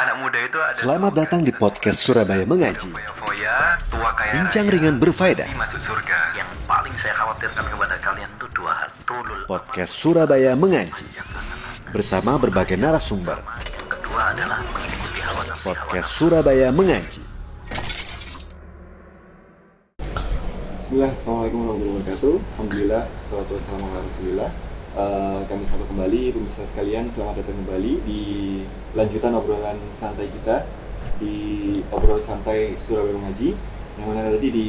Anak muda itu ada Selamat datang di podcast Surabaya Mengaji. Bincang ringan berfaedah. masuk surga. Yang paling saya khawatirkan kepada kalian itu dua hal. Podcast Surabaya Mengaji. Bersama berbagai narasumber. Yang kedua adalah. Podcast Surabaya Mengaji. Bismillah, Assalamualaikum warahmatullahi wabarakatuh Alhamdulillah, salatu wassalamu ala rasulillah Eh, Kami sapa kembali, pemirsa sekalian Selamat datang kembali di lanjutan obrolan santai kita Di obrolan santai Surabaya Mengaji Yang mana tadi di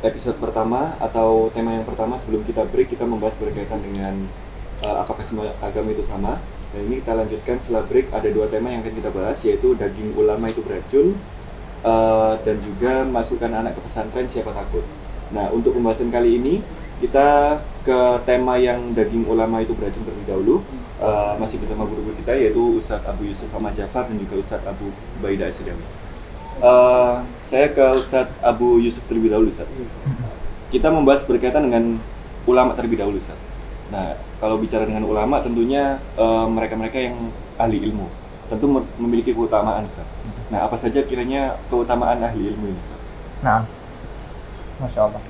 episode pertama Atau tema yang pertama sebelum kita break Kita membahas berkaitan dengan eh, Apakah semua agama itu sama Dan ini kita lanjutkan setelah break Ada dua tema yang akan kita bahas Yaitu daging ulama itu beracun Eh, dan juga masukkan anak ke pesantren siapa takut. Nah untuk pembahasan kali ini kita ke tema yang daging ulama itu beracun terlebih dahulu Eh, masih bersama guru-guru kita yaitu Ustadz Abu Yusuf Ahmad Jafar dan juga Ustadz Abu Baida Asyidami. Eh, saya ke Ustadz Abu Yusuf terlebih dahulu Ustadz. Kita membahas berkaitan dengan ulama terlebih dahulu Ustadz. Nah kalau bicara dengan ulama tentunya eh, mereka-mereka yang ahli ilmu tentu mem- memiliki keutamaan Ustadz. Nah, apa saja kiranya keutamaan ahli ilmu ini? Ustaz? Nah, Masya Allah.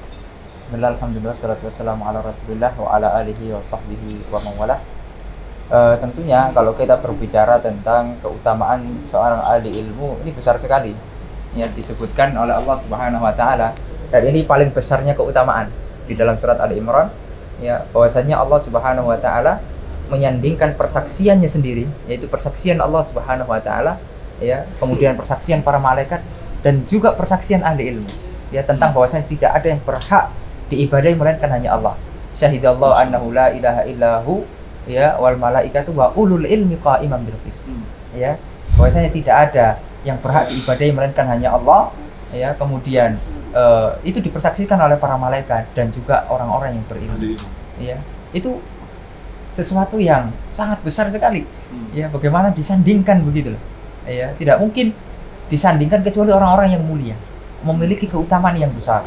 Bismillah, Alhamdulillah, salatu wa ala alihi wa sahbihi wa mawalah. Eh, tentunya kalau kita berbicara tentang keutamaan seorang ahli ilmu ini besar sekali. Yang disebutkan oleh Allah Subhanahu wa taala. Dan ini paling besarnya keutamaan di dalam surat Ali Imran. Ya bahwasanya Allah Subhanahu wa taala menyandingkan persaksiannya sendiri yaitu persaksian Allah Subhanahu wa taala ya kemudian persaksian para malaikat dan juga persaksian ahli ilmu. Ya tentang bahwasanya tidak ada yang berhak diibadahi melainkan hanya Allah. Syahidallahu annahu la ilaha illahu ya wal malaikatu wa ulul ilmi qa'iman bil qist. Ya bahwasanya tidak ada yang berhak diibadahi melainkan hanya Allah ya kemudian eh, itu dipersaksikan oleh para malaikat dan juga orang-orang yang berilmu ya itu sesuatu yang sangat besar sekali. Hmm. ya bagaimana disandingkan begitu loh. Ya tidak mungkin disandingkan kecuali orang-orang yang mulia memiliki keutamaan yang besar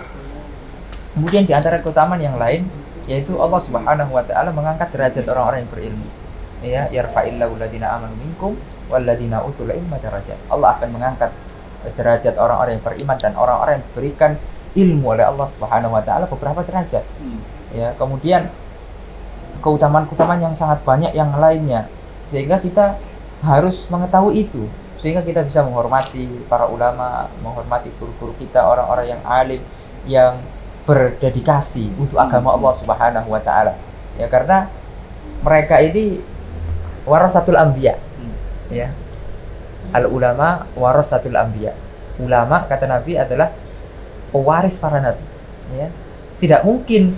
kemudian di antara keutamaan yang lain yaitu Allah Subhanahu wa taala mengangkat derajat orang-orang yang berilmu. Ya yarfa'illahu alladziina amanu minkum walladziina utul ilma darajat. Allah akan mengangkat derajat orang-orang yang beriman dan orang-orang yang diberikan ilmu oleh Allah Subhanahu wa taala beberapa derajat. Ya kemudian keutamaan-keutamaan yang sangat banyak yang lainnya. Sehingga kita harus mengetahui itu. Sehingga kita bisa menghormati para ulama menghormati guru-guru kita orang-orang yang alim yang berdedikasi untuk agama Allah Subhanahu wa taala. Ya karena mereka ini warasatul anbiya. Ya. Al ulama warasatul anbiya. Ulama kata Nabi adalah pewaris para nabi. Ya. Tidak mungkin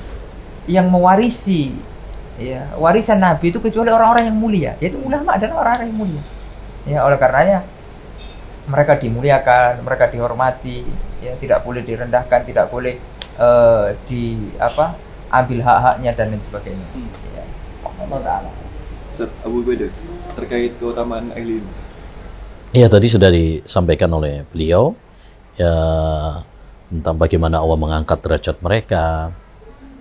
yang mewarisi ya warisan nabi itu kecuali orang-orang yang mulia. Yaitu ulama adalah orang-orang yang mulia. Ya oleh karenanya mereka dimuliakan mereka dihormati ya tidak boleh direndahkan tidak boleh eh, di apa ambil hak-haknya dan lain sebagainya Hmm. ya Allah taala Ustadz Abu terkait keutamaan ahli ilmu. Iya tadi sudah disampaikan oleh beliau ya tentang bagaimana Allah mengangkat derajat mereka,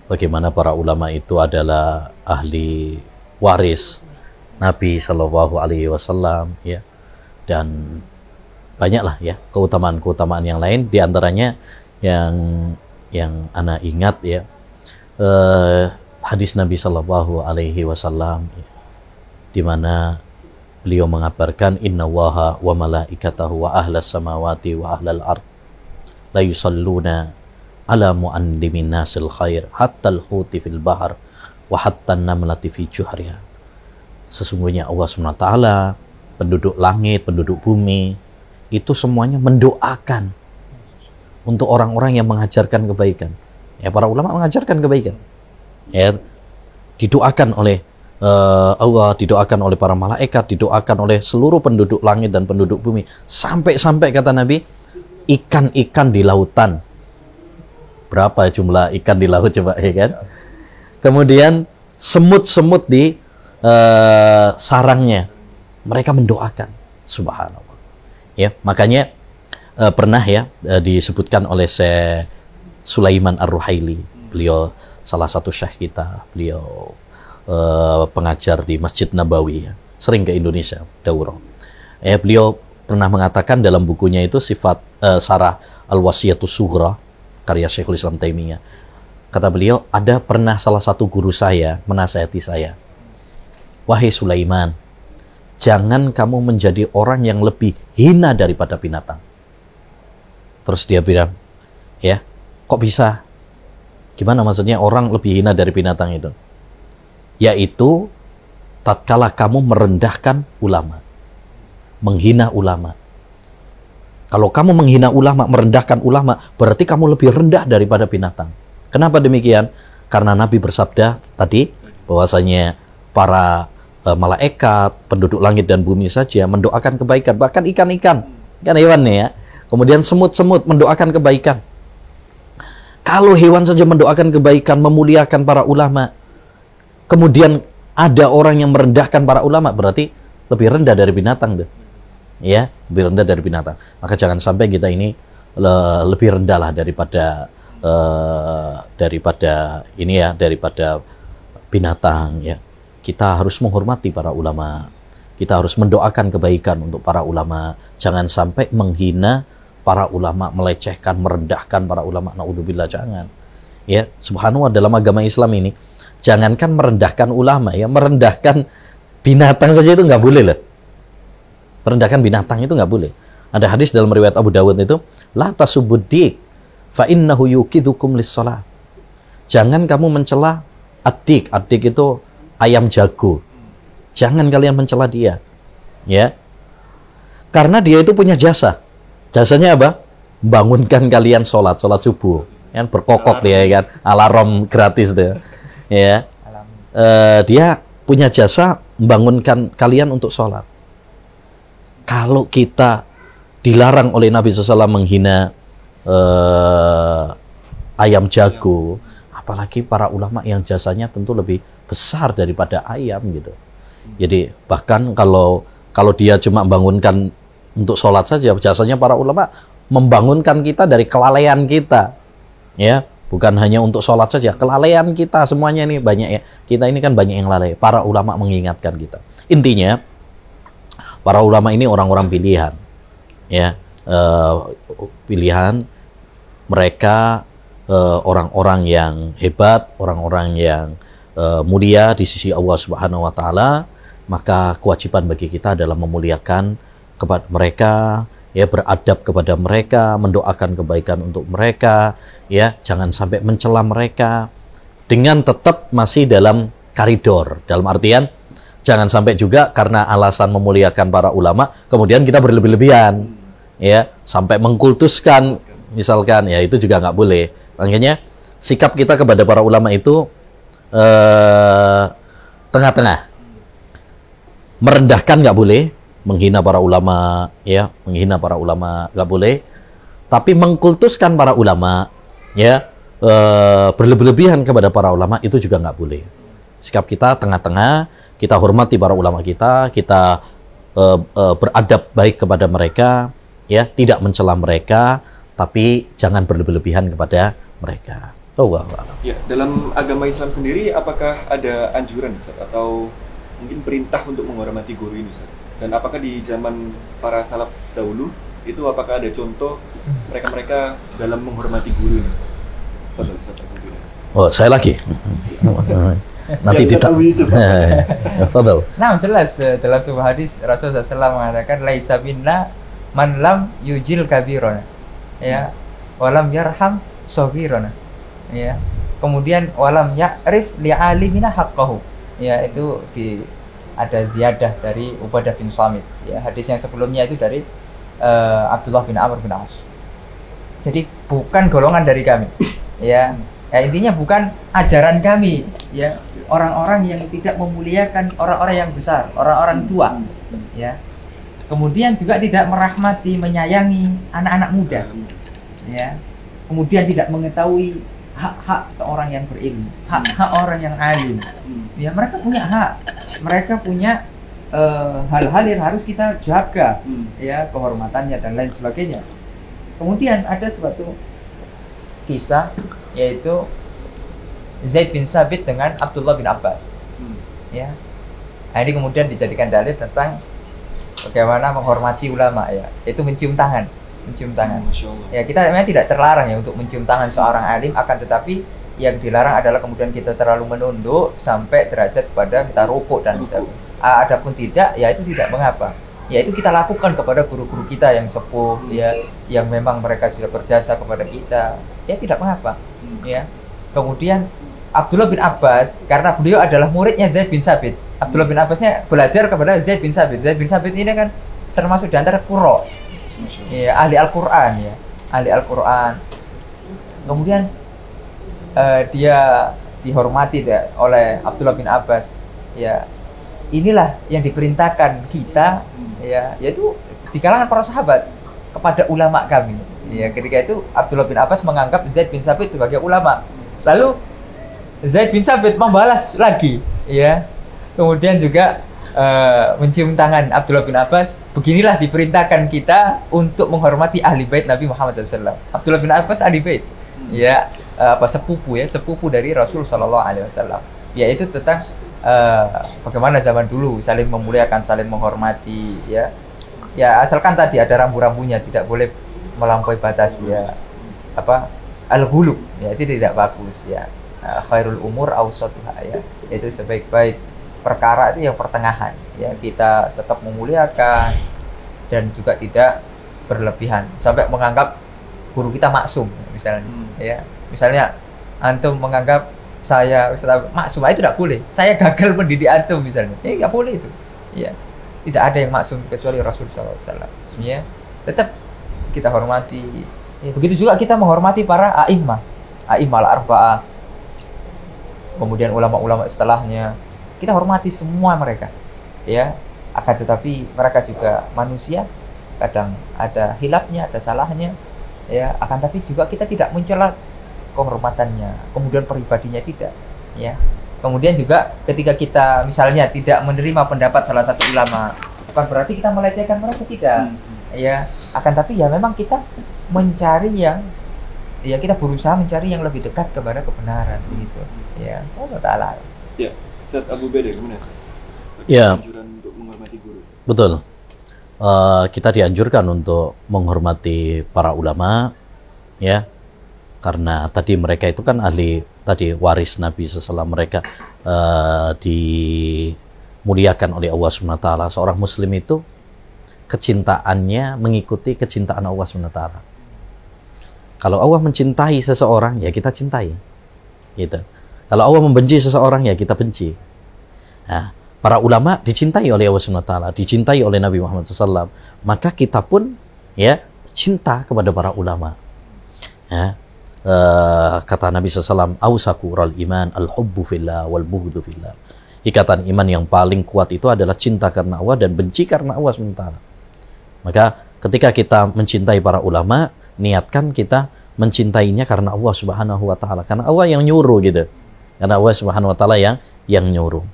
bagaimana para ulama itu adalah ahli waris Nabi Shallallahu Alaihi Wasallam ya dan banyaklah ya keutamaan-keutamaan yang lain di antaranya yang yang anak ingat ya. Eh, hadis Nabi Shallallahu Alaihi Wasallam ya, di mana beliau mengabarkan inna waha wa malaikatahu wa ahlas samawati wa ahlal ard la yusalluna ala mu'allimin nasil khair hatta al-huti fil bahar wa hatta namlati fi juhriha. Sesungguhnya Allah SWT penduduk langit, penduduk bumi itu semuanya mendoakan untuk orang-orang yang mengajarkan kebaikan ya para ulama mengajarkan kebaikan ya didoakan oleh eh, Allah, didoakan oleh para malaikat, didoakan oleh seluruh penduduk langit dan penduduk bumi. Sampai-sampai kata Nabi, ikan-ikan di lautan. Berapa jumlah ikan di laut coba ya kan? Kemudian semut-semut di eh, sarangnya. Mereka mendoakan. Subhanallah. Ya, makanya eh, pernah ya eh, disebutkan oleh Syekh Sulaiman Ar-Ruhaili. Beliau salah satu syekh kita. Beliau eh, pengajar di Masjid Nabawi, ya. sering ke Indonesia, daurah. Ya, beliau pernah mengatakan dalam bukunya itu sifat eh, Sarah Al-Wasiyatus Sughra karya Syekhul Islam Taimiyah. Kata beliau, ada pernah salah satu guru saya menasihati saya. Wahai Sulaiman, jangan kamu menjadi orang yang lebih hina daripada binatang. Terus dia bilang, ya, kok bisa? Gimana maksudnya orang lebih hina dari binatang itu? Yaitu tatkala kamu merendahkan ulama, menghina ulama. Kalau kamu menghina ulama, merendahkan ulama, berarti kamu lebih rendah daripada binatang. Kenapa demikian? Karena Nabi bersabda tadi bahwasanya para e, malaikat, penduduk langit dan bumi saja mendoakan kebaikan, bahkan ikan-ikan, ikan hewan ya. Kemudian semut-semut mendoakan kebaikan. Kalau hewan saja mendoakan kebaikan, memuliakan para ulama, kemudian ada orang yang merendahkan para ulama, berarti lebih rendah dari binatang tuh. Ya, lebih rendah dari binatang. Maka jangan sampai kita ini le lebih rendah lah daripada uh, daripada ini ya, daripada binatang ya. Kita harus menghormati para ulama. Kita harus mendoakan kebaikan untuk para ulama. Jangan sampai menghina para ulama, melecehkan, merendahkan para ulama. Naudzubillah jangan. Ya, subhanallah dalam agama Islam ini jangankan merendahkan ulama ya, merendahkan binatang saja itu nggak boleh loh. Merendahkan binatang itu nggak boleh. Ada hadis dalam riwayat Abu Dawud itu, la tasubuddik fa innahu yukidhukum lis Jangan kamu mencela adik. Adik itu ayam jago. Jangan kalian mencela dia. Ya. Karena dia itu punya jasa. Jasanya apa? Bangunkan kalian sholat, sholat subuh. Kan berkokok dia kan, alarm gratis tuh. Ya. Uh, dia punya jasa membangunkan kalian untuk sholat kalau kita dilarang oleh Nabi SAW menghina uh, ayam jago, apalagi para ulama yang jasanya tentu lebih besar daripada ayam gitu. Jadi bahkan kalau kalau dia cuma membangunkan untuk sholat saja, jasanya para ulama membangunkan kita dari kelalaian kita, ya bukan hanya untuk sholat saja, kelalaian kita semuanya ini banyak ya. Kita ini kan banyak yang lalai. Para ulama mengingatkan kita. Intinya para ulama ini orang-orang pilihan ya uh, pilihan mereka eh, orang-orang uh, yang hebat orang-orang yang uh, mulia di sisi Allah Subhanahu wa taala maka kewajiban bagi kita adalah memuliakan kepada mereka ya beradab kepada mereka mendoakan kebaikan untuk mereka ya jangan sampai mencela mereka dengan tetap masih dalam koridor. Dalam artian jangan sampai juga karena alasan memuliakan para ulama kemudian kita berlebih-lebihan ya sampai mengkultuskan misalkan ya itu juga nggak boleh. Makanya sikap kita kepada para ulama itu eh, tengah-tengah. Merendahkan nggak boleh menghina para ulama ya menghina para ulama nggak boleh tapi mengkultuskan para ulama ya eh, berlebih-lebihan kepada para ulama itu juga nggak boleh sikap kita tengah-tengah kita hormati para ulama kita, kita uh, uh, beradab baik kepada mereka, ya, tidak mencela mereka, tapi jangan berlebihan kepada mereka. Wow, wow. Ya, dalam agama Islam sendiri apakah ada anjuran atau mungkin perintah untuk menghormati guru ini Ustaz? Dan apakah di zaman para salaf dahulu itu apakah ada contoh mereka-mereka dalam menghormati guru ini? Oh, saya lagi. nanti tidak. Fadal. Nah, jelas eh, dalam sebuah hadis Rasulullah SAW mengatakan laisa minna man lam yujil kabirona. Ya. Walam yarham sohirona. Ya. Kemudian walam ya'rif li'alimina haqqahu. Ya, itu di ada ziyadah dari Ubadah bin Samit. Ya, hadis yang sebelumnya itu dari uh, Abdullah bin Amr bin As. Jadi bukan golongan dari kami. Ya, ya intinya bukan ajaran kami ya orang-orang yang tidak memuliakan orang-orang yang besar, orang-orang tua, ya. Kemudian juga tidak merahmati, menyayangi anak-anak muda, ya. Kemudian tidak mengetahui hak-hak seorang yang berilmu, hak-hak orang yang alim. Ya, mereka punya hak, mereka punya eh, hal-hal uh, yang harus kita jaga, ya, kehormatannya dan lain sebagainya. Kemudian ada suatu kisah yaitu Zaid bin Sabit dengan Abdullah bin Abbas. Hmm. Ya. Nah, ini kemudian dijadikan dalil tentang bagaimana menghormati ulama ya itu mencium tangan mencium tangan. Allah. ya kita memang tidak terlarang ya untuk mencium tangan seorang alim akan tetapi yang dilarang adalah kemudian kita terlalu menunduk sampai derajat pada kita rukuk dan Rukuk. Ah, adapun tidak ya itu tidak mengapa. Ya itu kita lakukan kepada guru-guru kita yang sepuh ya yang memang mereka sudah berjasa kepada kita. Ya tidak mengapa. Hmm. ya. Kemudian Abdullah bin Abbas karena beliau adalah muridnya Zaid bin Sabit. Abdullah bin Abbasnya belajar kepada Zaid bin Sabit. Zaid bin Sabit ini kan termasuk di antara kuro Masya Allah. ya ahli Al-Quran ya. Ahli Al-Quran. Kemudian eh, dia dihormati deh oleh Abdullah bin Abbas ya. Inilah yang diperintahkan kita ya yaitu di kalangan para sahabat kepada ulama kami. Ya ketika itu Abdullah bin Abbas menganggap Zaid bin Sabit sebagai ulama. Lalu Zaid bin Sabit membalas lagi ya. Kemudian juga eh, mencium tangan Abdullah bin Abbas beginilah diperintahkan kita untuk menghormati ahli bait Nabi Muhammad SAW Abdullah bin Abbas ahli bait. Ya eh, apa sepupu ya sepupu dari Rasul Shallallahu Alaihi Wasallam. Yaitu tentang eh, bagaimana zaman dulu saling memuliakan saling menghormati ya. Ya asalkan tadi ada rambu-rambunya tidak boleh melampaui batas ya. Apa al ya itu tidak bagus ya. Khairul umur awsatuha ya. Itu sebaik-baik perkara itu yang pertengahan. Ya kita tetap memuliakan dan juga tidak berlebihan. Sampai menganggap guru kita maksum misalnya. Hmm. ya misalnya antum menganggap saya Ustaz maksum ah, itu tidak boleh. Saya gagal mendidik antum misalnya. Ya nggak boleh itu. Ya tidak ada yang maksum kecuali Rasul SAW ya tetap kita hormati. Ya, begitu juga kita menghormati para a'immah a'immah al-arba'ah kemudian ulama-ulama setelahnya kita hormati semua mereka ya. Akan tetapi mereka juga manusia kadang ada hilafnya ada salahnya ya. Akan tapi juga kita tidak mencela kehormatannya kemudian pribadinya tidak ya. Kemudian juga ketika kita misalnya tidak menerima pendapat salah satu ulama bukan berarti kita melecehkan mereka tidak Hmm. ya. Akan tapi ya memang kita mencari yang ya kita berusaha mencari yang lebih dekat kepada kebenaran begitu ya. Allah taala. Ya, Ustaz Abu Beda gimana? Ustaz? Ya. Anjuran untuk menghormati guru. Betul. Eh, kita dianjurkan untuk menghormati para ulama, ya, karena tadi mereka itu kan ahli tadi waris Nabi setelah mereka eh, dimuliakan oleh Allah Taala. Seorang Muslim itu kecintaannya mengikuti kecintaan Allah Taala. Kalau Allah mencintai seseorang, ya kita cintai, gitu. Kalau Allah membenci seseorang, ya kita benci. Nah, para ulama dicintai oleh Allah Subhanahu wa taala, dicintai oleh Nabi Muhammad SAW. Maka kita pun ya cinta kepada para ulama. Ya. eh, kata Nabi SAW, "Ausaku ral iman al-hubbu fillah wal bughdu fillah." Ikatan iman yang paling kuat itu adalah cinta karena Allah dan benci karena Allah SWT. Maka ketika kita mencintai para ulama, niatkan kita mencintainya karena Allah Subhanahu wa taala. Karena Allah yang nyuruh gitu. Karena Allah Subhanahu wa taala yang yang nyuruh.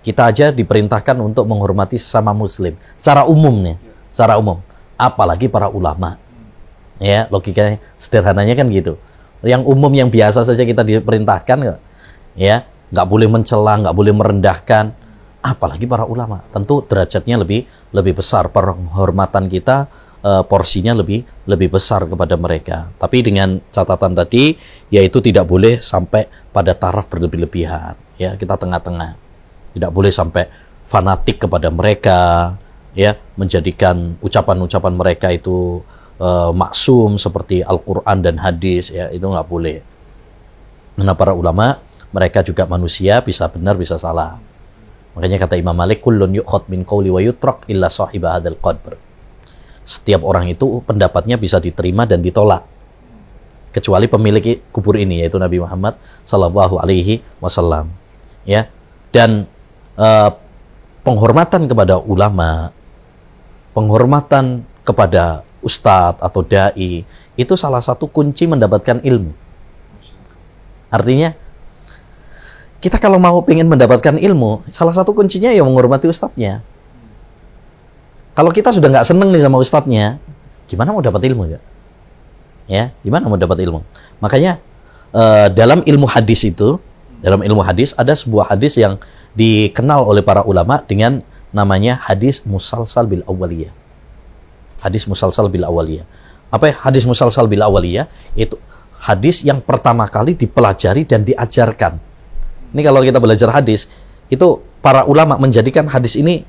Kita aja diperintahkan untuk menghormati sesama muslim secara umumnya, secara umum. Apalagi para ulama. Ya, logikanya sederhananya kan gitu. Yang umum yang biasa saja kita diperintahkan. Ya, nggak boleh mencela, nggak boleh merendahkan. Apalagi para ulama. Tentu derajatnya lebih lebih besar penghormatan kita eh, porsinya lebih lebih besar kepada mereka. Tapi dengan catatan tadi yaitu tidak boleh sampai pada taraf berlebih-lebihan. Ya, kita tengah-tengah. Tidak boleh sampai fanatik kepada mereka, ya, menjadikan ucapan-ucapan mereka itu eh, maksum seperti Al-Qur'an dan hadis ya, itu nggak boleh. Karena para ulama mereka juga manusia, bisa benar bisa salah. Makanya kata Imam Malik, kullun yukhad min qawli wa yutrak illa sahiba hadzal. Setiap orang itu pendapatnya bisa diterima dan ditolak. Kecuali pemilik kubur ini yaitu Nabi Muhammad sallallahu alaihi wasallam. Ya. Dan eh, penghormatan kepada ulama, penghormatan kepada ustadz atau dai itu salah satu kunci mendapatkan ilmu. Artinya kita kalau mau ingin mendapatkan ilmu, salah satu kuncinya ya menghormati ustadznya. Kalau kita sudah nggak seneng nih sama ustadznya, gimana mau dapat ilmu ya? Ya, gimana mau dapat ilmu? Makanya eh, dalam ilmu hadis itu, dalam ilmu hadis ada sebuah hadis yang dikenal oleh para ulama dengan namanya hadis musalsal bil awaliyah. Hadis musalsal bil awaliyah. Apa ya hadis musalsal bil awaliyah? Itu hadis yang pertama kali dipelajari dan diajarkan. Ini kalau kita belajar hadis, itu para ulama menjadikan hadis ini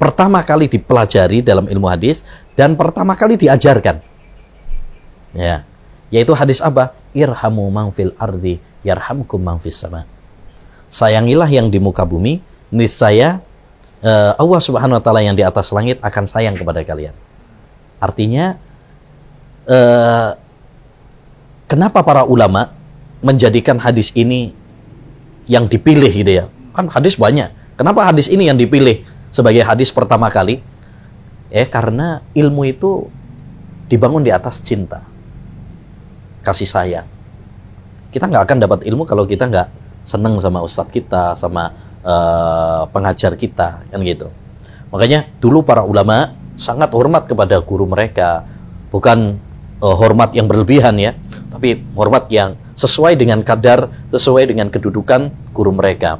pertama kali dipelajari dalam ilmu hadis dan pertama kali diajarkan. Ya, yaitu hadis apa? Irhamu man fil ardi yarhamkum man fis sama. Sayangilah yang di muka bumi, niscaya uh, Allah Subhanahu wa taala yang di atas langit akan sayang kepada kalian. Artinya uh, kenapa para ulama menjadikan hadis ini yang dipilih gitu ya? Kan hadis banyak. Kenapa hadis ini yang dipilih sebagai hadis pertama kali? Eh karena ilmu itu dibangun di atas cinta kasih sayang. Kita nggak akan dapat ilmu kalau kita nggak seneng sama ustadz kita, sama uh, pengajar kita, kan gitu. Makanya dulu para ulama sangat hormat kepada guru mereka, bukan uh, hormat yang berlebihan ya, tapi hormat yang sesuai dengan kadar, sesuai dengan kedudukan guru mereka.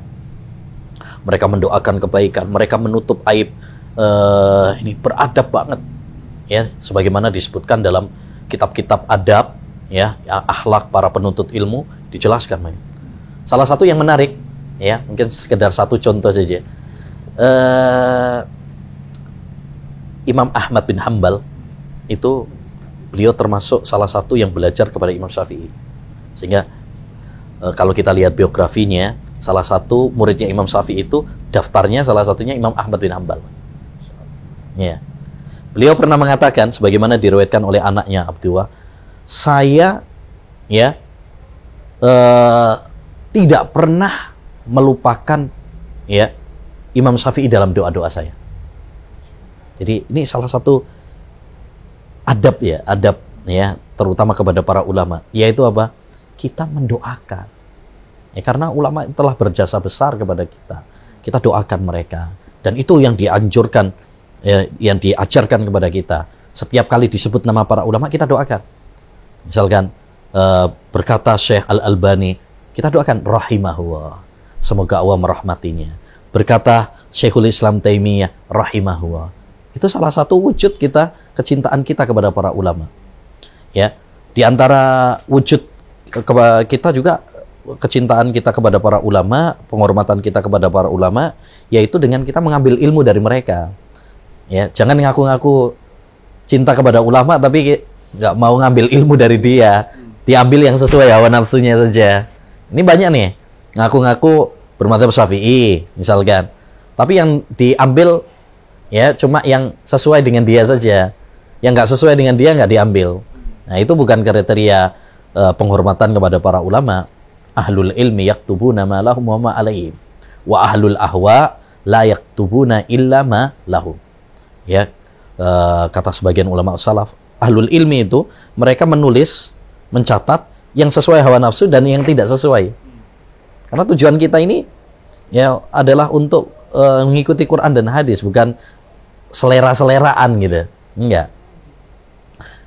Mereka mendoakan kebaikan, mereka menutup aib. Uh, ini beradab banget, ya, sebagaimana disebutkan dalam kitab-kitab adab ya, ya akhlak para penuntut ilmu dijelaskan. Salah satu yang menarik, ya mungkin sekedar satu contoh saja. Uh, Imam Ahmad bin Hambal itu beliau termasuk salah satu yang belajar kepada Imam Syafi'i. Sehingga uh, kalau kita lihat biografinya, salah satu muridnya Imam Syafi'i itu daftarnya salah satunya Imam Ahmad bin Hambal. Ya. Beliau pernah mengatakan sebagaimana diriwayatkan oleh anaknya Abdullah, saya ya uh, tidak pernah melupakan ya Imam Syafi'i dalam doa-doa saya. Jadi ini salah satu adab ya, adab ya, terutama kepada para ulama, yaitu apa? Kita mendoakan. Ya, karena ulama telah berjasa besar kepada kita. Kita doakan mereka. Dan itu yang dianjurkan, ya, yang diajarkan kepada kita. Setiap kali disebut nama para ulama, kita doakan Misalkan uh, berkata Syekh Al-Albani, kita doakan rahimahullah. Semoga Allah merahmatinya. Berkata Syekhul Islam Taimiyah rahimahullah. Itu salah satu wujud kita kecintaan kita kepada para ulama. Ya, di antara wujud kita juga kecintaan kita kepada para ulama, penghormatan kita kepada para ulama, yaitu dengan kita mengambil ilmu dari mereka. Ya, jangan ngaku-ngaku cinta kepada ulama tapi nggak mau ngambil ilmu dari dia. Diambil yang sesuai hawa nafsunya saja. Ini banyak nih ngaku-ngaku bermadzhab syafi'i misalkan. Tapi yang diambil ya cuma yang sesuai dengan dia saja. Yang nggak sesuai dengan dia nggak diambil. Nah itu bukan kriteria uh, penghormatan kepada para ulama ahlul ilmi yaktubuna ma lahum wa ma alaihim wa ahlul ahwa la yaktubuna illa ma lahum ya uh, kata sebagian ulama salaf ahlul ilmi itu mereka menulis, mencatat yang sesuai hawa nafsu dan yang tidak sesuai. Karena tujuan kita ini ya adalah untuk uh, mengikuti Quran dan hadis, bukan selera-seleraan gitu. Enggak.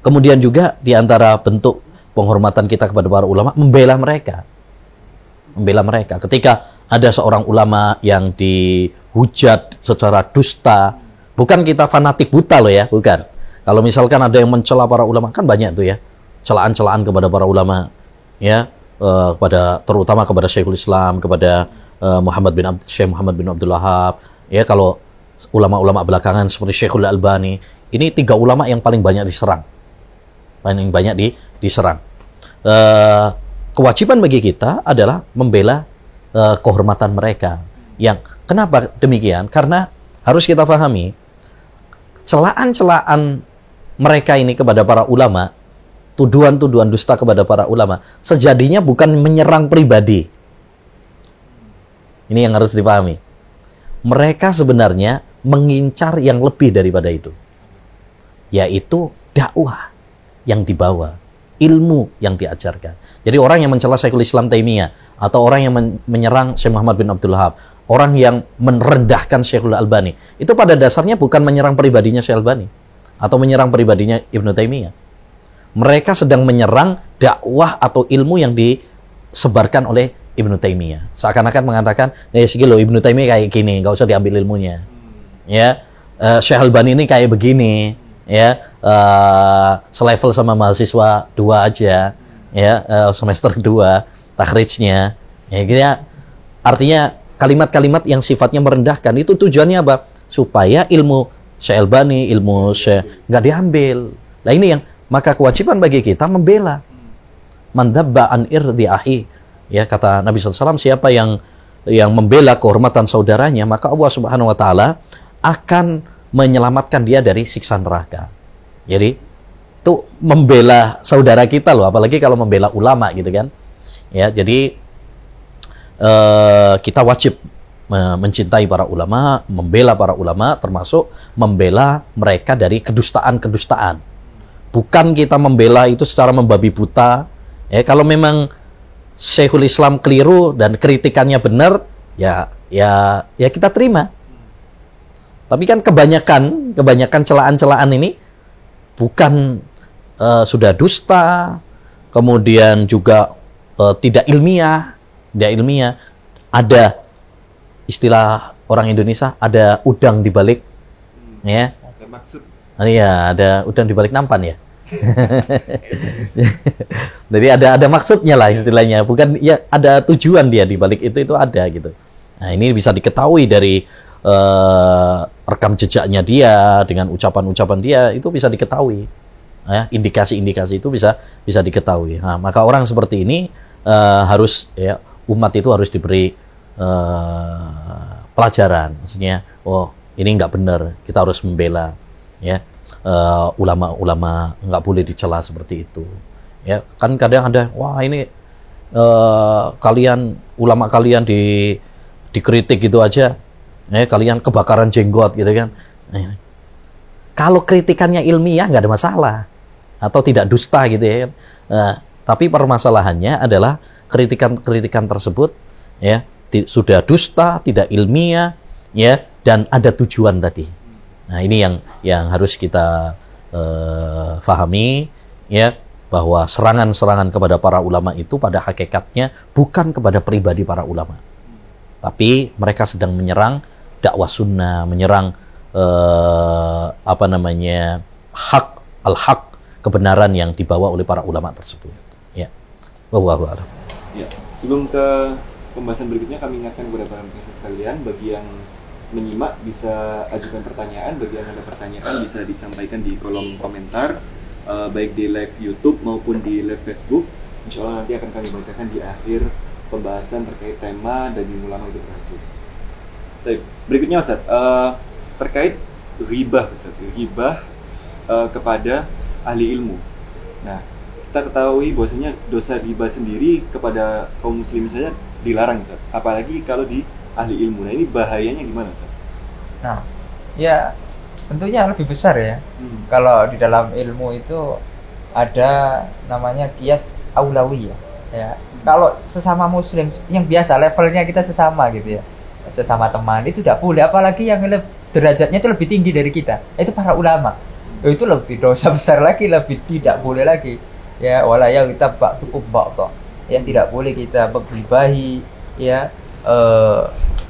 Kemudian juga di antara bentuk penghormatan kita kepada para ulama membela mereka. Membela mereka. Ketika ada seorang ulama yang dihujat secara dusta, bukan kita fanatik buta loh ya, bukan. Kalau misalkan ada yang mencela para ulama kan banyak tuh ya celaan-celaan kepada para ulama ya uh, kepada terutama kepada Syekhul Islam kepada uh, Muhammad bin Abd, Syekh Muhammad bin Abdul Wahab ya kalau ulama-ulama belakangan seperti Syekhul Albani ini tiga ulama yang paling banyak diserang. Paling banyak di, diserang. Uh, kewajiban bagi kita adalah membela uh, kehormatan mereka yang kenapa demikian karena harus kita pahami celaan-celaan mereka ini kepada para ulama, tuduhan-tuduhan dusta kepada para ulama, sejadinya bukan menyerang pribadi. Ini yang harus dipahami. Mereka sebenarnya mengincar yang lebih daripada itu. Yaitu dakwah yang dibawa, ilmu yang diajarkan. Jadi orang yang mencela Syekhul Islam Taimiyah atau orang yang menyerang Syekh Muhammad bin Abdul Wahab, orang yang merendahkan Syekhul Albani, itu pada dasarnya bukan menyerang pribadinya Syekh Albani atau menyerang pribadinya Ibnu Taimiyah. Mereka sedang menyerang dakwah atau ilmu yang disebarkan oleh Ibnu Taimiyah. Seakan-akan mengatakan, "Ya segini loh Ibnu Taimiyah kayak gini, nggak usah diambil ilmunya." ya eh, Syekh Albani ini kayak begini ya eh, selevel sama mahasiswa dua aja ya eh, semester dua takhrijnya ya kira artinya kalimat-kalimat yang sifatnya merendahkan itu tujuannya apa? Supaya ilmu Syekh ilmu Syekh nggak diambil. Nah ini yang maka kewajiban bagi kita membela. Mandabba an irdi ahi. Ya kata Nabi SAW siapa yang yang membela kehormatan saudaranya maka Allah Subhanahu wa taala akan menyelamatkan dia dari siksa neraka. Jadi itu membela saudara kita loh apalagi kalau membela ulama gitu kan. Ya, jadi eh, kita wajib mencintai para ulama, membela para ulama termasuk membela mereka dari kedustaan-kedustaan. Bukan kita membela itu secara membabi buta. Ya, kalau memang Syekhul Islam keliru dan kritikannya benar, ya ya ya kita terima. Tapi kan kebanyakan kebanyakan celaan-celaan ini bukan eh, sudah dusta, kemudian juga eh, tidak ilmiah, tidak ilmiah. Ada istilah orang Indonesia ada udang di balik ya. Ada maksud. Ah, Iya, ada udang di balik nampan ya. Jadi ada ada maksudnya lah istilahnya, bukan ya ada tujuan dia di balik itu itu ada gitu. Nah ini bisa diketahui dari eh, rekam jejaknya dia dengan ucapan-ucapan dia itu bisa diketahui. Ya, indikasi-indikasi itu bisa bisa diketahui. Nah, maka orang seperti ini eh, harus ya umat itu harus diberi eh, pelajaran. Maksudnya, oh ini nggak benar, kita harus membela ya ulama-ulama nggak boleh dicela seperti itu ya kan kadang ada wah ini eh, kalian ulama kalian di dikritik gitu aja ya kalian kebakaran jenggot gitu kan Nah, kalau kritikannya ilmiah nggak ada masalah atau tidak dusta gitu ya. Nah, tapi permasalahannya adalah kritikan-kritikan tersebut ya sudah dusta tidak ilmiah ya dan ada tujuan tadi Nah, ini yang yang harus kita eh, fahami ya bahwa serangan-serangan kepada para ulama itu pada hakikatnya bukan kepada pribadi para ulama. Tapi mereka sedang menyerang dakwah sunnah, menyerang eh, apa namanya? hak al-haq, kebenaran yang dibawa oleh para ulama tersebut. Ya. Wallahu. Ya, sebelum ke pembahasan berikutnya kami ingatkan kepada para pemirsa sekalian bagi yang menyimak bisa ajukan pertanyaan, bagi yang ada pertanyaan bisa disampaikan di kolom komentar eh, baik di live YouTube maupun di live Facebook. Insya Allah nanti akan kami bacakan di akhir pembahasan terkait tema daging ulama itu beracun. Baik, berikutnya Ustaz, eh, terkait ghibah Ustaz, ghibah eh, kepada ahli ilmu. Nah, kita ketahui bahwasanya dosa ghibah sendiri kepada kaum muslimin saja dilarang Ustaz. Apalagi kalau di ahli ilmu. Nah, ini bahayanya gimana Ustaz? Nah, ya tentunya lebih besar ya. Hmm. Kalau di dalam ilmu itu ada namanya kias aulawi ya. ya. Kalau sesama muslim yang biasa levelnya kita sesama gitu ya. Sesama teman itu tidak boleh apalagi yang derajatnya itu lebih tinggi dari kita. Itu para ulama. Itu lebih dosa besar lagi, lebih tidak boleh lagi. Ya, wala ya kita bak tukup bak Ya tidak boleh kita bergibahi ya eh,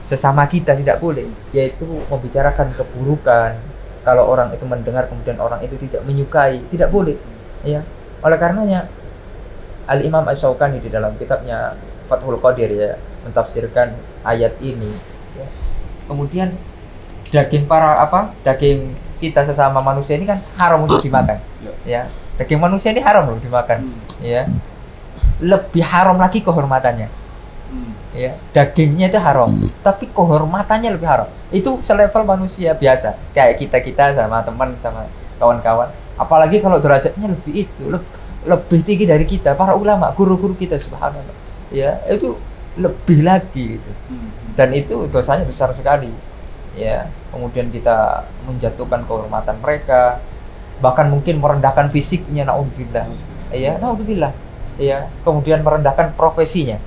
sesama kita tidak boleh yaitu membicarakan keburukan kalau orang itu mendengar kemudian orang itu tidak menyukai tidak boleh ya oleh karenanya Al Imam Asy-Syaukani di dalam kitabnya Fathul Qadir ya mentafsirkan ayat ini. Ya. kemudian daging para apa daging kita sesama manusia ini kan haram untuk dimakan. Ya. Daging manusia ini haram loh dimakan. Hmm. ya. Lebih haram lagi kehormatannya. Hmm. ya. Dagingnya itu haram tapi kehormatannya lebih haram. Itu selevel manusia biasa. Kayak kita kita sama teman sama kawan-kawan. Apalagi kalau derajatnya lebih itu leb- lebih tinggi dari kita para ulama guru-guru kita subhanallah. Ya itu lebih lagi gitu. Hmm. dan itu dosanya besar sekali ya. Kemudian kita menjatuhkan kehormatan mereka bahkan mungkin merendahkan fisiknya naudzubillah. Ya naudzubillah. Ya kemudian merendahkan profesinya.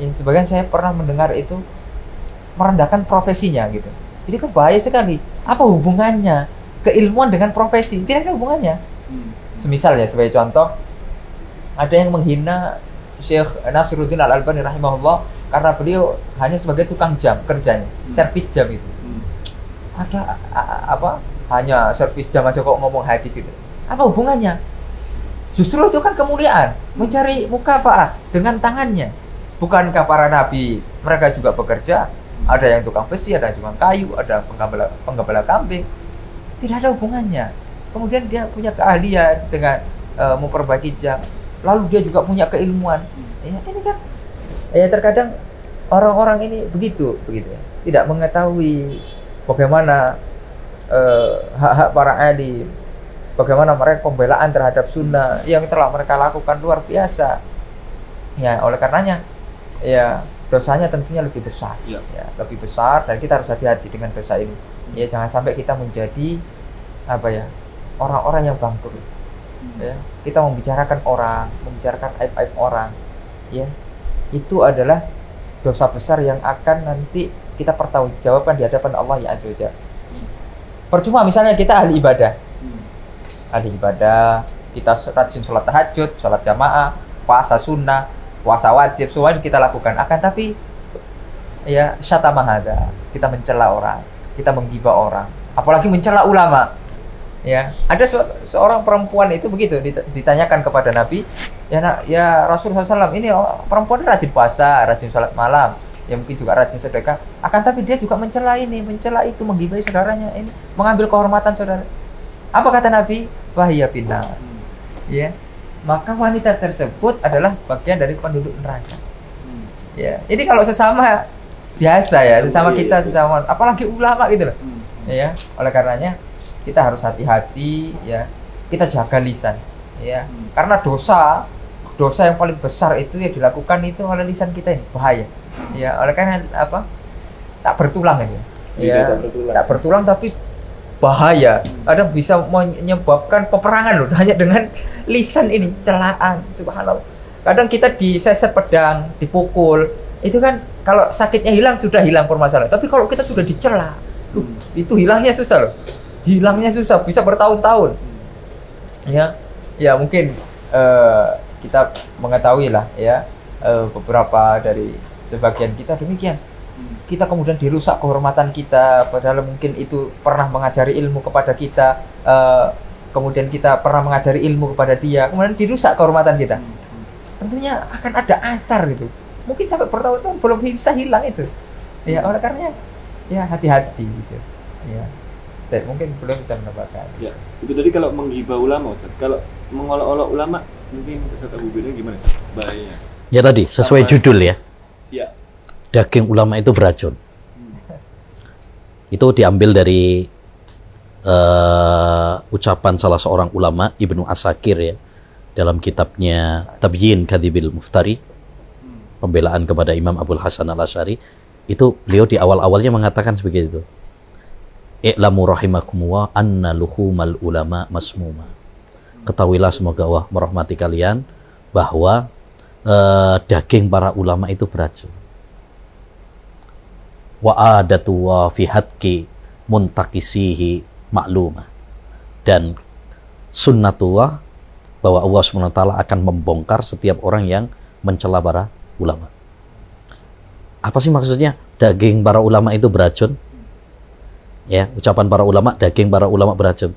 Ya, sebagian saya pernah mendengar itu merendahkan profesinya gitu. Jadi kan bahaya sekali. Apa hubungannya? Keilmuan dengan profesi tidak ada hubungannya. Hmm. semisal ya sebagai contoh ada yang menghina Syekh Nasiruddin Al Albani rahimahullah karena beliau hanya sebagai tukang jam kerjanya Hmm. servis jam itu. Hmm. ada a- a- apa hanya servis jam aja kok ngomong hadis itu apa hubungannya? Justru itu kan kemuliaan mencari mukafaah dengan tangannya. Bukankah para nabi mereka juga bekerja? Ada yang tukang besi ada yang tukang kayu ada penggembala penggembala kambing. Tidak ada hubungannya. Kemudian dia punya keahlian dengan eh, memperbaiki jam lalu dia juga punya keilmuan. Ya ini kan? Ya terkadang orang-orang ini begitu begitu ya. tidak mengetahui bagaimana eh, hak-hak para alim bagaimana mereka pembelaan terhadap sunnah yang telah mereka lakukan luar biasa. Ya oleh karenanya ya dosanya tentunya lebih besar. Ya. ya lebih besar dan kita harus hati-hati dengan dosa ini. Ya jangan sampai kita menjadi apa ya orang-orang yang bangkrut ya. Kita membicarakan orang membicarakan aib-aib orang ya. Itu adalah dosa besar yang akan nanti kita pertanggungjawabkan di hadapan Allah ya azza wajalla percuma misalnya kita ahli ibadah. Ahli ibadah kita rajin sholat tahajud sholat jamaah puasa sunnah puasa wajib semua itu kita lakukan. Akan tapi ya syata mahada kita mencela orang kita menggibah orang. Apalagi mencela ulama ya. Ada se- seorang perempuan itu begitu dit- ditanyakan kepada Nabi ya nak ya Rasul SAW ini oh, perempuan rajin puasa rajin sholat malam ya mungkin juga rajin sedekah. Akan tapi dia juga mencela ini mencela itu menggibahi saudaranya ini mengambil kehormatan saudara. Apa kata Nabi? Wahia finnar ya. Maka wanita tersebut adalah bagian dari penduduk neraka. Ya. Jadi kalau sesama biasa ya sesama kita sesama apalagi ulama gitu loh. Ya. Oleh karenanya kita harus hati-hati ya. Kita jaga lisan ya. Karena dosa dosa yang paling besar itu yang dilakukan itu oleh lisan kita ini bahaya. Ya oleh karena apa? Tak bertulang Iya, ya. tak bertulang. tak bertulang tapi bahaya. Ada bisa menyebabkan peperangan loh hanya dengan lisan ini celaan subhanallah. Kadang kita diseset pedang dipukul itu kan kalau sakitnya hilang sudah hilang permasalahan. Tapi kalau kita sudah dicela Duh, itu hilangnya susah loh hilangnya susah bisa bertahun-tahun. Ya ya mungkin eh, kita mengetahui lah ya eh, beberapa dari sebagian kita demikian. Kita kemudian dirusak kehormatan kita padahal mungkin itu pernah mengajari ilmu kepada kita eh, kemudian kita pernah mengajari ilmu kepada dia kemudian dirusak kehormatan kita. Tentunya akan ada asar gitu mungkin sampai bertahun-tahun belum bisa hilang itu. Ya oleh karenanya ya hati-hati gitu ya Dan mungkin belum bisa mendapatkan Ya, itu tadi kalau menggibah ulama Ustaz. Kalau mengolok-olok ulama mungkin Ustaz Abu Beda gimana Ustaz? Bahayanya. Ya tadi sesuai Sama- judul ya. Ya. Daging ulama itu beracun. Itu diambil dari eh, ucapan salah seorang ulama Ibnu Asakir ya dalam kitabnya Tabyin Kadibil Muftari pembelaan kepada Imam Abdul Hasan Al Asyari itu beliau di awal-awalnya mengatakan seperti itu. I'lamu rahimakumullah anna luhumal ulama masmuma. Ketahuilah semoga Allah merahmati kalian bahwa eh, daging para ulama itu beracun. Wa adatu wa fi hadki muntakisihi maklumah. Dan sunnatullah bahwa Allah SWT akan membongkar setiap orang yang mencela para ulama. Apa sih maksudnya? Daging para ulama itu beracun? Ya, ucapan para ulama, daging para ulama beracun.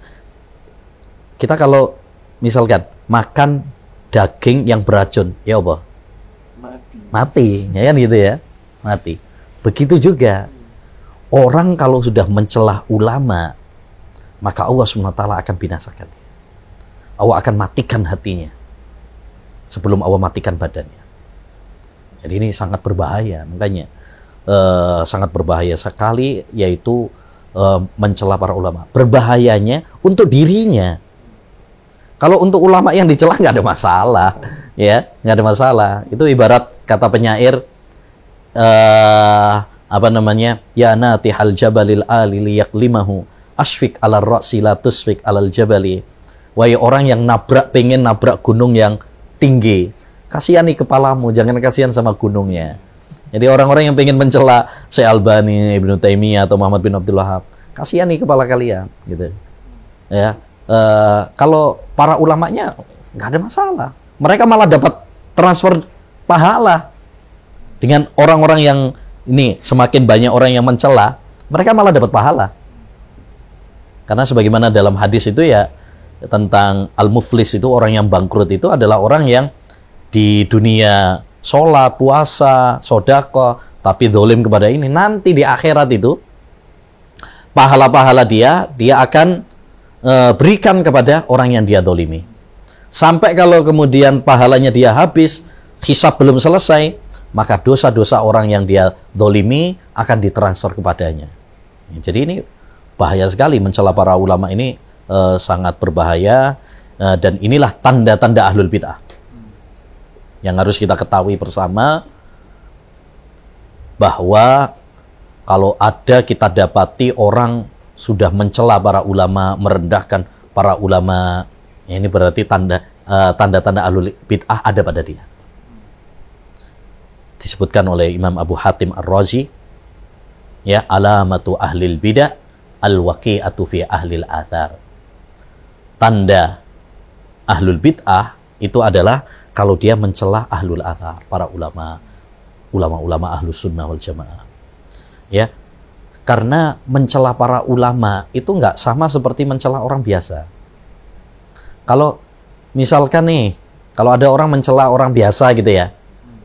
Kita kalau misalkan makan daging yang beracun, ya apa? Mati. Mati, ya kan gitu ya? Mati. Begitu juga orang kalau sudah mencelah ulama, maka Allah SWT akan binasakan. dia. Allah akan matikan hatinya sebelum Allah matikan badannya. Jadi ini sangat berbahaya, makanya eh, sangat berbahaya sekali yaitu eh, mencela para ulama. Berbahayanya untuk dirinya. Kalau untuk ulama yang dicela nggak ada masalah, ya nggak ada masalah. Itu ibarat kata penyair eh apa namanya? Ya natihal jabalil ali liyaklimahu asfik ala ra'si la tusfik alal jabali. Wahai orang yang nabrak pengen nabrak gunung yang tinggi, kasihani kepalamu, jangan kasihan sama gunungnya. Jadi orang-orang yang pengen mencela Syekh Albani, Ibnu Taimiyah atau Muhammad bin Abdul Wahab, kasihani kepala kalian, gitu. Ya, eh, kalau para ulamanya nggak ada masalah. Mereka malah dapat transfer pahala dengan orang-orang yang ini semakin banyak orang yang mencela, mereka malah dapat pahala. Karena sebagaimana dalam hadis itu ya tentang al-muflis itu orang yang bangkrut itu adalah orang yang di dunia sholat, puasa, sodako, tapi dolim kepada ini. Nanti di akhirat itu pahala-pahala dia dia akan e, berikan kepada orang yang dia dolimi. Sampai kalau kemudian pahalanya dia habis, hisab belum selesai, maka dosa-dosa orang yang dia dolimi akan ditransfer kepadanya. Jadi ini bahaya sekali mencela para ulama ini e, sangat berbahaya e, dan inilah tanda-tanda ahlul bid'ah yang harus kita ketahui bersama bahwa kalau ada kita dapati orang sudah mencela para ulama, merendahkan para ulama, ya ini berarti tanda uh, tanda-tanda ahlul bid'ah ada pada dia. Disebutkan oleh Imam Abu Hatim Ar-Razi, ya alamatu ahlil bid'ah al-waqi'atu fi ahlil athar. Tanda ahlul bid'ah itu adalah kalau dia mencela ahlul athar, para ulama, ulama-ulama ahlus sunnah wal jamaah. Ya, karena mencela para ulama itu nggak sama seperti mencela orang biasa. Kalau misalkan nih, kalau ada orang mencela orang biasa gitu ya,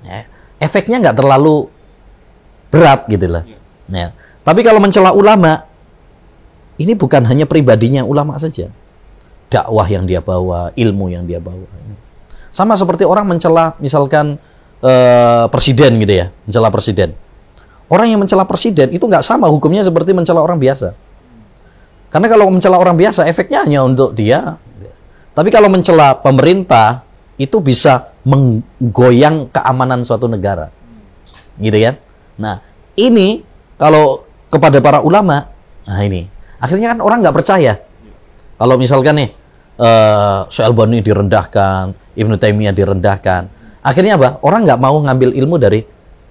ya efeknya nggak terlalu berat gitu loh. Ya. Tapi kalau mencela ulama, ini bukan hanya pribadinya ulama saja, dakwah yang dia bawa, ilmu yang dia bawa. Sama seperti orang mencela misalkan uh, presiden gitu ya, mencela presiden. Orang yang mencela presiden itu nggak sama hukumnya seperti mencela orang biasa. Karena kalau mencela orang biasa efeknya hanya untuk dia. Tapi kalau mencela pemerintah itu bisa menggoyang keamanan suatu negara. Gitu kan? Nah, ini kalau kepada para ulama, nah ini. Akhirnya kan orang nggak percaya. Kalau misalkan nih, uh, direndahkan, Ibnu Taimiyah direndahkan. Akhirnya apa? Orang nggak mau ngambil ilmu dari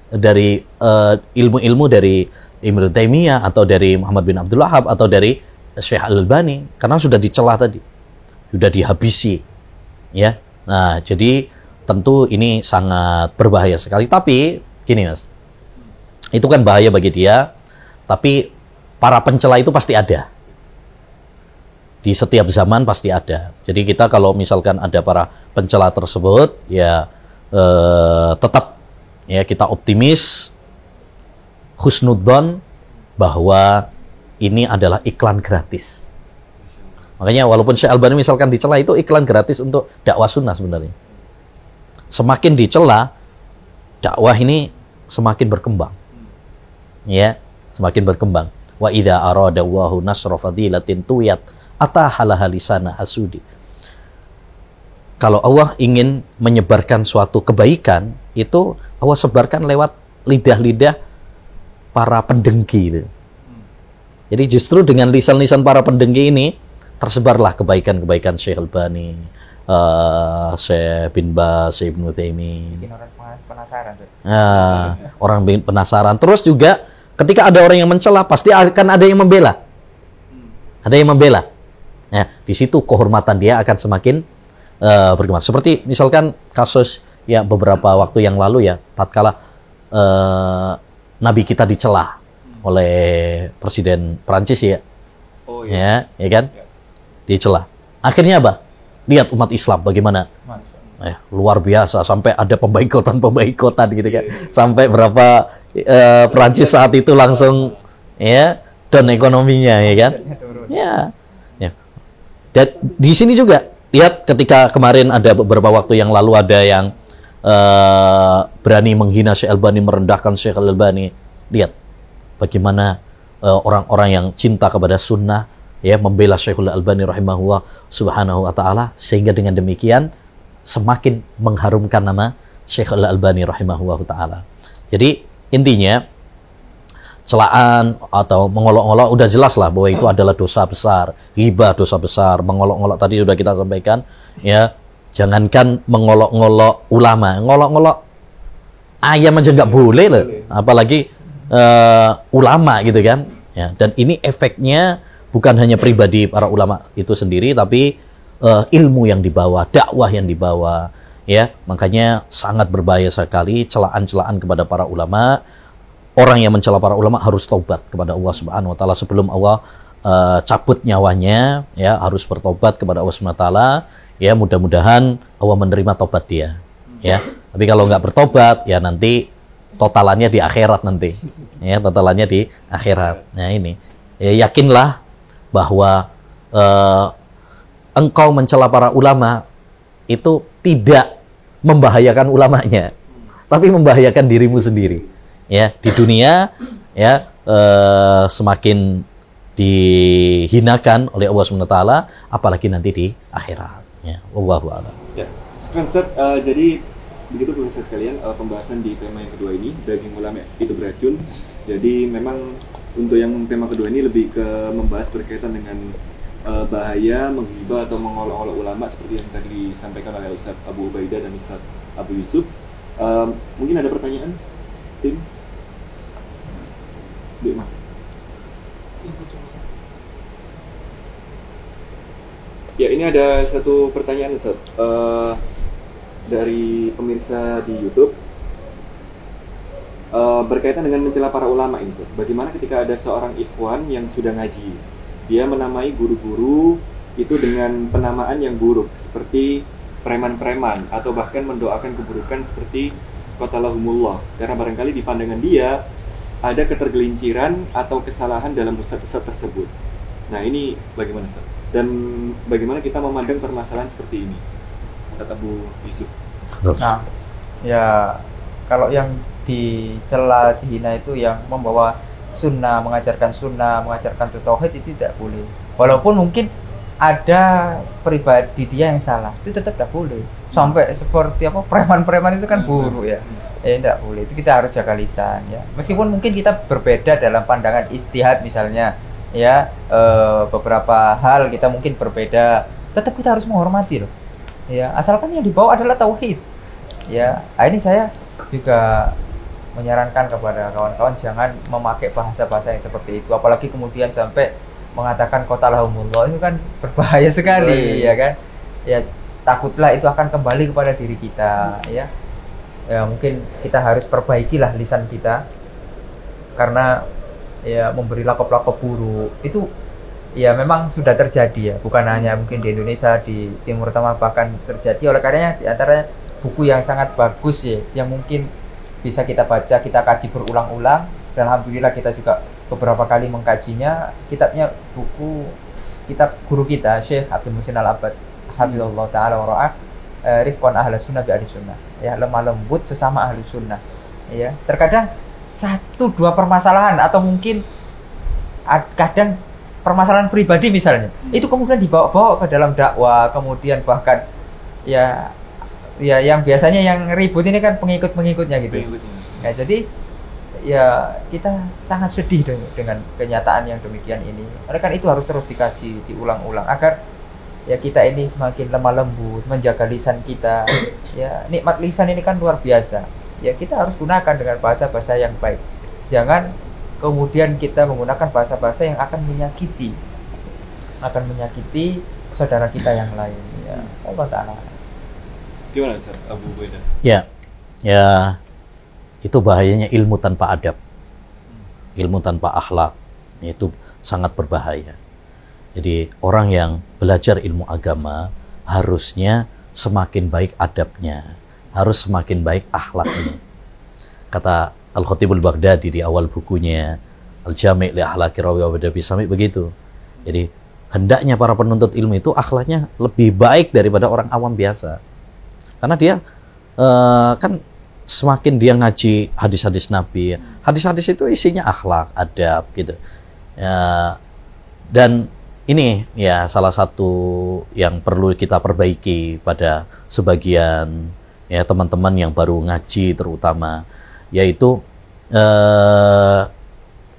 dari uh, ilmu-ilmu dari Ibnu Taimiyah atau dari Muhammad bin Abdul Wahab atau dari Syekh Al-Albani karena sudah dicela tadi. Sudah dihabisi. Ya. Nah, jadi tentu ini sangat berbahaya sekali. Tapi gini, Mas. Itu kan bahaya bagi dia, tapi para pencela itu pasti ada di setiap zaman pasti ada. Jadi kita kalau misalkan ada para pencela tersebut, ya eh, tetap ya kita optimis, husnudon bahwa ini adalah iklan gratis. Makanya walaupun Syekh Albani misalkan dicela itu iklan gratis untuk dakwah sunnah sebenarnya. Semakin dicela, dakwah ini semakin berkembang. Ya, semakin berkembang. Wa idza arada Allahu nasra fadilatin tuyat atahalaha hasudi. Kalau Allah ingin menyebarkan suatu kebaikan, itu Allah sebarkan lewat lidah-lidah para pendengki. Itu. Jadi justru dengan lisan-lisan para pendengki ini, tersebarlah kebaikan-kebaikan Syekh Albani, uh, Syekh bin Bas, Syekh Ibn Uthaymin. Bikin orang penasaran. Nah, orang penasaran. Terus juga ketika ada orang yang mencela, pasti akan ada yang membela. Ada yang membela. Ya, di situ kehormatan dia akan semakin uh, berkembang. Seperti misalkan kasus ya beberapa waktu yang lalu ya, tatkala uh, Nabi kita dicela oleh Presiden Prancis ya. Oh iya. Ya, ya kan? Ya. Dicela. Akhirnya apa? Lihat umat Islam bagaimana eh, luar biasa sampai ada pembaikotan pembaikotan gitu kan. Yeah. Sampai berapa uh, Prancis saat itu langsung ya dan ekonominya ya kan. Ya. Dan di sini juga lihat ketika kemarin ada beberapa waktu yang lalu ada yang uh, berani menghina Syekh Albani, merendahkan Syekh Albani. Lihat bagaimana eh, orang-orang uh, yang cinta kepada sunnah ya membela Syekh Albani rahimahullah subhanahu wa taala sehingga dengan demikian semakin mengharumkan nama Syekh Al-Albani rahimahullah taala. Jadi intinya celaan atau mengolok-olok udah jelas lah bahwa itu adalah dosa besar, ghibah dosa besar, mengolok-olok tadi sudah kita sampaikan ya. Jangankan mengolok-olok ulama, ngolok-ngolok ayam aja nggak boleh loh, apalagi uh, ulama gitu kan. Ya, dan ini efeknya bukan hanya pribadi para ulama itu sendiri tapi uh, ilmu yang dibawa, dakwah yang dibawa ya. Makanya sangat berbahaya sekali celaan-celaan kepada para ulama orang yang mencela para ulama harus taubat kepada Allah Subhanahu wa taala sebelum Allah eh, cabut nyawanya ya harus bertobat kepada Allah SWT ya mudah-mudahan Allah menerima tobat dia ya. Tapi kalau nggak bertobat ya nanti totalannya di akhirat nanti ya totalannya di akhirat. Nah ini. Ya yakinlah bahwa eh, engkau mencela para ulama itu tidak membahayakan ulamanya tapi membahayakan dirimu sendiri ya di dunia ya eh, semakin dihinakan oleh Allah SWT apalagi nanti di akhirat ya a'lam. Ya, Ustaz, eh, jadi begitu pemirsa sekalian eh, pembahasan di tema yang kedua ini daging ulama itu beracun. Jadi memang untuk yang tema kedua ini lebih ke membahas berkaitan dengan eh, bahaya menghibah atau mengolok-olok ulama seperti yang tadi disampaikan oleh Ustaz Abu Ubaidah dan Ustaz Abu Yusuf. Eh, mungkin ada pertanyaan, tim? Dik, Mah. Ya, ini ada satu pertanyaan Ustaz. Eh, dari pemirsa di YouTube Eh, berkaitan dengan mencela para ulama ini Ustaz. Bagaimana ketika ada seorang ikhwan yang sudah ngaji, dia menamai guru-guru itu dengan penamaan yang buruk seperti preman-preman atau bahkan mendoakan keburukan seperti qatalahumullah karena barangkali di pandangan dia ada ketergelinciran atau kesalahan dalam ustaz-ustaz tersebut. Nah, ini bagaimana Ustaz? Dan bagaimana kita memandang permasalahan seperti ini? Ustaz Abu Yusuf. Nah, ya kalau yang dicela, dihina itu yang membawa sunnah, mengajarkan sunnah, mengajarkan tauhid itu tidak boleh. Walaupun mungkin ada pribadi dia yang salah, itu tetap tidak boleh. Sampai seperti apa preman-preman itu kan buruk ya. Ya tidak boleh. Itu kita harus jaga lisan ya. Meskipun mungkin kita berbeda dalam pandangan istihad misalnya ya eh, beberapa hal kita mungkin berbeda, tetap kita harus menghormati loh. Ya, asalkan yang dibawa adalah tauhid. Ya, nah ini saya juga menyarankan kepada kawan-kawan jangan memakai bahasa-bahasa yang seperti itu apalagi kemudian sampai mengatakan kota lahumullah itu kan berbahaya sekali Berbahaya. ya kan ya takutlah itu akan kembali kepada diri kita ya. Ya mungkin kita harus perbaikilah lisan kita. Karena ya memberi lakop-lakop buruk. Itu ya memang sudah terjadi ya. Bukan hanya mungkin di Indonesia di Timur Tengah bahkan terjadi. Oleh karenanya di antara buku yang sangat bagus ya yang mungkin bisa kita baca kita kaji berulang-ulang. Dan alhamdulillah kita juga beberapa kali mengkajinya. Kitabnya buku kitab guru kita Syekh Abdul Musin Al Abad Habibullah Taala wa ra'ah eh, Rifqan ahli sunnah bi ahli sunnah. Ya lemah lembut sesama ahli sunnah. Ya terkadang satu dua permasalahan atau mungkin ad- kadang permasalahan pribadi misalnya itu kemudian dibawa-bawa ke dalam dakwah kemudian bahkan ya ya yang biasanya yang ribut ini kan pengikut-pengikutnya gitu. Pengikutnya. ya jadi ya kita sangat sedih dengan, dengan kenyataan yang demikian ini. Oleh karena itu harus terus dikaji diulang-ulang agar ya kita ini semakin lemah lembut menjaga lisan kita. Ya nikmat lisan ini kan luar biasa. Ya kita harus gunakan dengan bahasa-bahasa yang baik. Jangan kemudian kita menggunakan bahasa-bahasa yang akan menyakiti akan menyakiti saudara kita yang lain. Ya Allah taala. Gimana Ustaz? Abu Ubaidah? Ya, ya itu bahayanya ilmu tanpa adab, ilmu tanpa akhlak. Itu sangat berbahaya. Jadi orang yang belajar ilmu agama harusnya semakin baik adabnya, harus semakin baik akhlaknya. Kata Al Khatibul Baghdadi di awal bukunya Al Jami' li Akhlaqi Rawi wa Badabi Sami begitu. Jadi hendaknya para penuntut ilmu itu akhlaknya lebih baik daripada orang awam biasa. Karena dia eh, kan semakin dia ngaji hadis-hadis Nabi, hadis-hadis itu isinya akhlak, adab gitu. Ya, dan ini ya salah satu yang perlu kita perbaiki pada sebagian ya teman-teman yang baru ngaji terutama yaitu eh,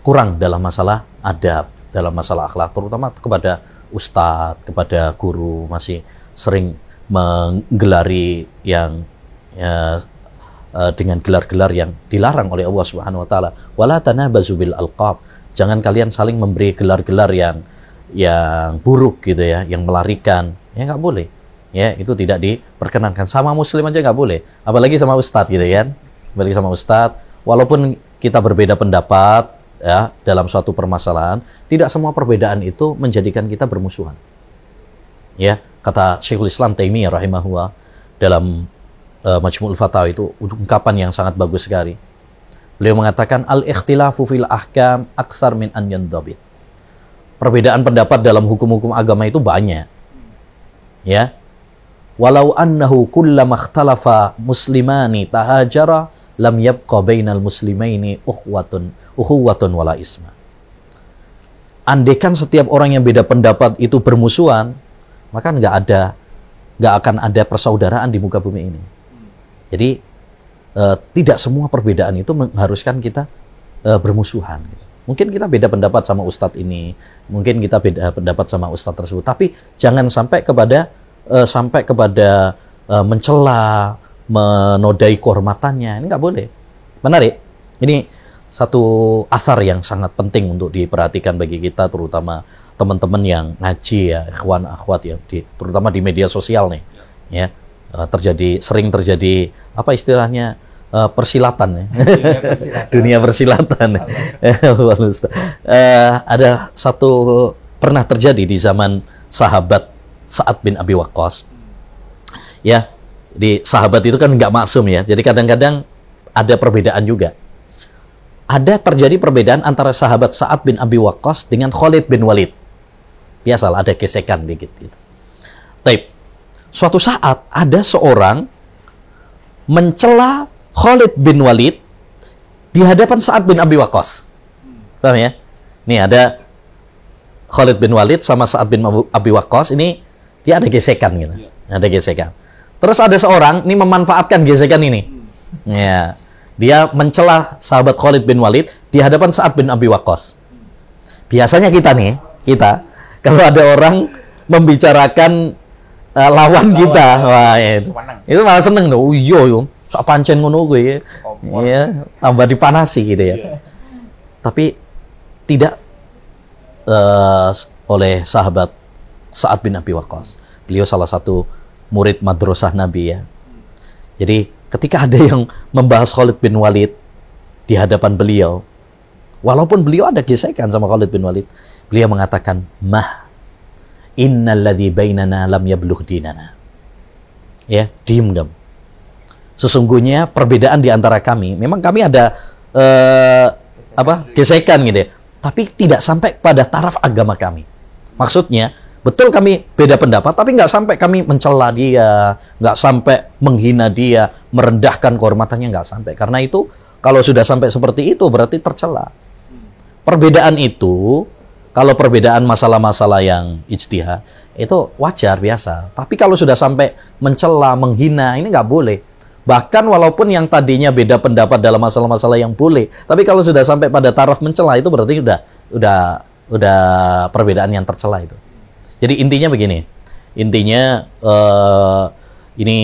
kurang dalam masalah adab, dalam masalah akhlak terutama kepada ustadz, kepada guru masih sering menggelari yang ya, eh, dengan gelar-gelar yang dilarang oleh Allah Subhanahu wa taala. Wala tanabazu bil alqab. Jangan kalian saling memberi gelar-gelar yang yang buruk gitu ya, yang melarikan. Ya nggak boleh. Ya, itu tidak diperkenankan. Sama muslim aja nggak boleh. Apalagi sama ustadz gitu kan. Apalagi sama ustadz. Walaupun kita berbeda pendapat, ya dalam suatu permasalahan, tidak semua perbedaan itu menjadikan kita bermusuhan. Ya, kata Syekhul Islam Taimiyah rahimahullah dalam uh, Majmu'ul Fatawa itu ungkapan yang sangat bagus sekali. Beliau mengatakan al-ikhtilafu fil ahkam aksar min an yandabit. Perbedaan pendapat dalam hukum-hukum agama itu banyak. Ya. Walau annahu kullama ikhtalafa muslimani tahajara lam yabqa bainal muslimaini uhwatun uhuwatun wala isma. Andekan setiap orang yang beda pendapat itu bermusuhan, maka nggak ada nggak akan ada persaudaraan di muka bumi ini. Jadi uh, tidak semua perbedaan itu mengharuskan kita uh, bermusuhan. Mungkin kita beda pendapat sama ustadz ini, mungkin kita beda pendapat sama ustadz tersebut, tapi jangan sampai kepada uh, sampai kepada uh, mencela, menodai kehormatannya. Ini nggak boleh. Menarik. Ini satu asar yang sangat penting untuk diperhatikan bagi kita, terutama teman-teman yang ngaji ya, ikhwan akhwat ya, di, terutama di media sosial nih, ya uh, terjadi sering terjadi apa istilahnya uh, persilatan ya, dunia persilatan. dunia persilatan. uh, ada satu pernah terjadi di zaman sahabat Sa'ad bin Abi Waqqas. Ya, di sahabat itu kan nggak maksum ya. Jadi kadang-kadang ada perbedaan juga. Ada terjadi perbedaan antara sahabat Sa'ad bin Abi Waqqas dengan Khalid bin Walid. Biasalah ada gesekan dikit gitu. Taib. Suatu saat ada seorang mencela Khalid bin Walid di hadapan Sa'ad bin Abi Waqqas. Paham ya? Nih ada Khalid bin Walid sama Sa'ad bin Abi Waqqas ini dia ada gesekan gitu. Ya. Ada gesekan. Terus ada seorang ini memanfaatkan gesekan ini. Ya. Dia mencela sahabat Khalid bin Walid di hadapan Sa'ad bin Abi Waqqas. Biasanya kita nih, kita kalau ada orang membicarakan uh, lawan kita, wah ya, itu, itu malah seneng tuh. Iya, yo, sok pancen ngono gue ya. Ya, tambah dipanasi gitu ya. Yeah. Tapi tidak uh, oleh sahabat Sa'ad bin Abi Waqqas. Beliau salah satu murid madrasah Nabi ya. Jadi ketika ada yang membahas Khalid bin Walid di hadapan beliau, walaupun beliau ada gesekan sama Khalid bin Walid, beliau mengatakan, "Mah, innalladzi bainana lam yabluh dinana." Ya, diem gam. Sesungguhnya perbedaan di antara kami, memang kami ada uh, apa gesekan gitu ya, tapi tidak sampai pada taraf agama kami. Maksudnya, Betul kami beda pendapat, tapi nggak sampai kami mencela dia, nggak sampai menghina dia, merendahkan kehormatannya, nggak sampai. Karena itu, kalau sudah sampai seperti itu, berarti tercela. Perbedaan itu, kalau perbedaan masalah-masalah yang ijtihad, itu wajar, biasa. Tapi kalau sudah sampai mencela, menghina, ini nggak boleh. Bahkan walaupun yang tadinya beda pendapat dalam masalah-masalah yang boleh, tapi kalau sudah sampai pada taraf mencela itu berarti udah udah udah perbedaan yang tercela itu. Jadi intinya begini, intinya uh, ini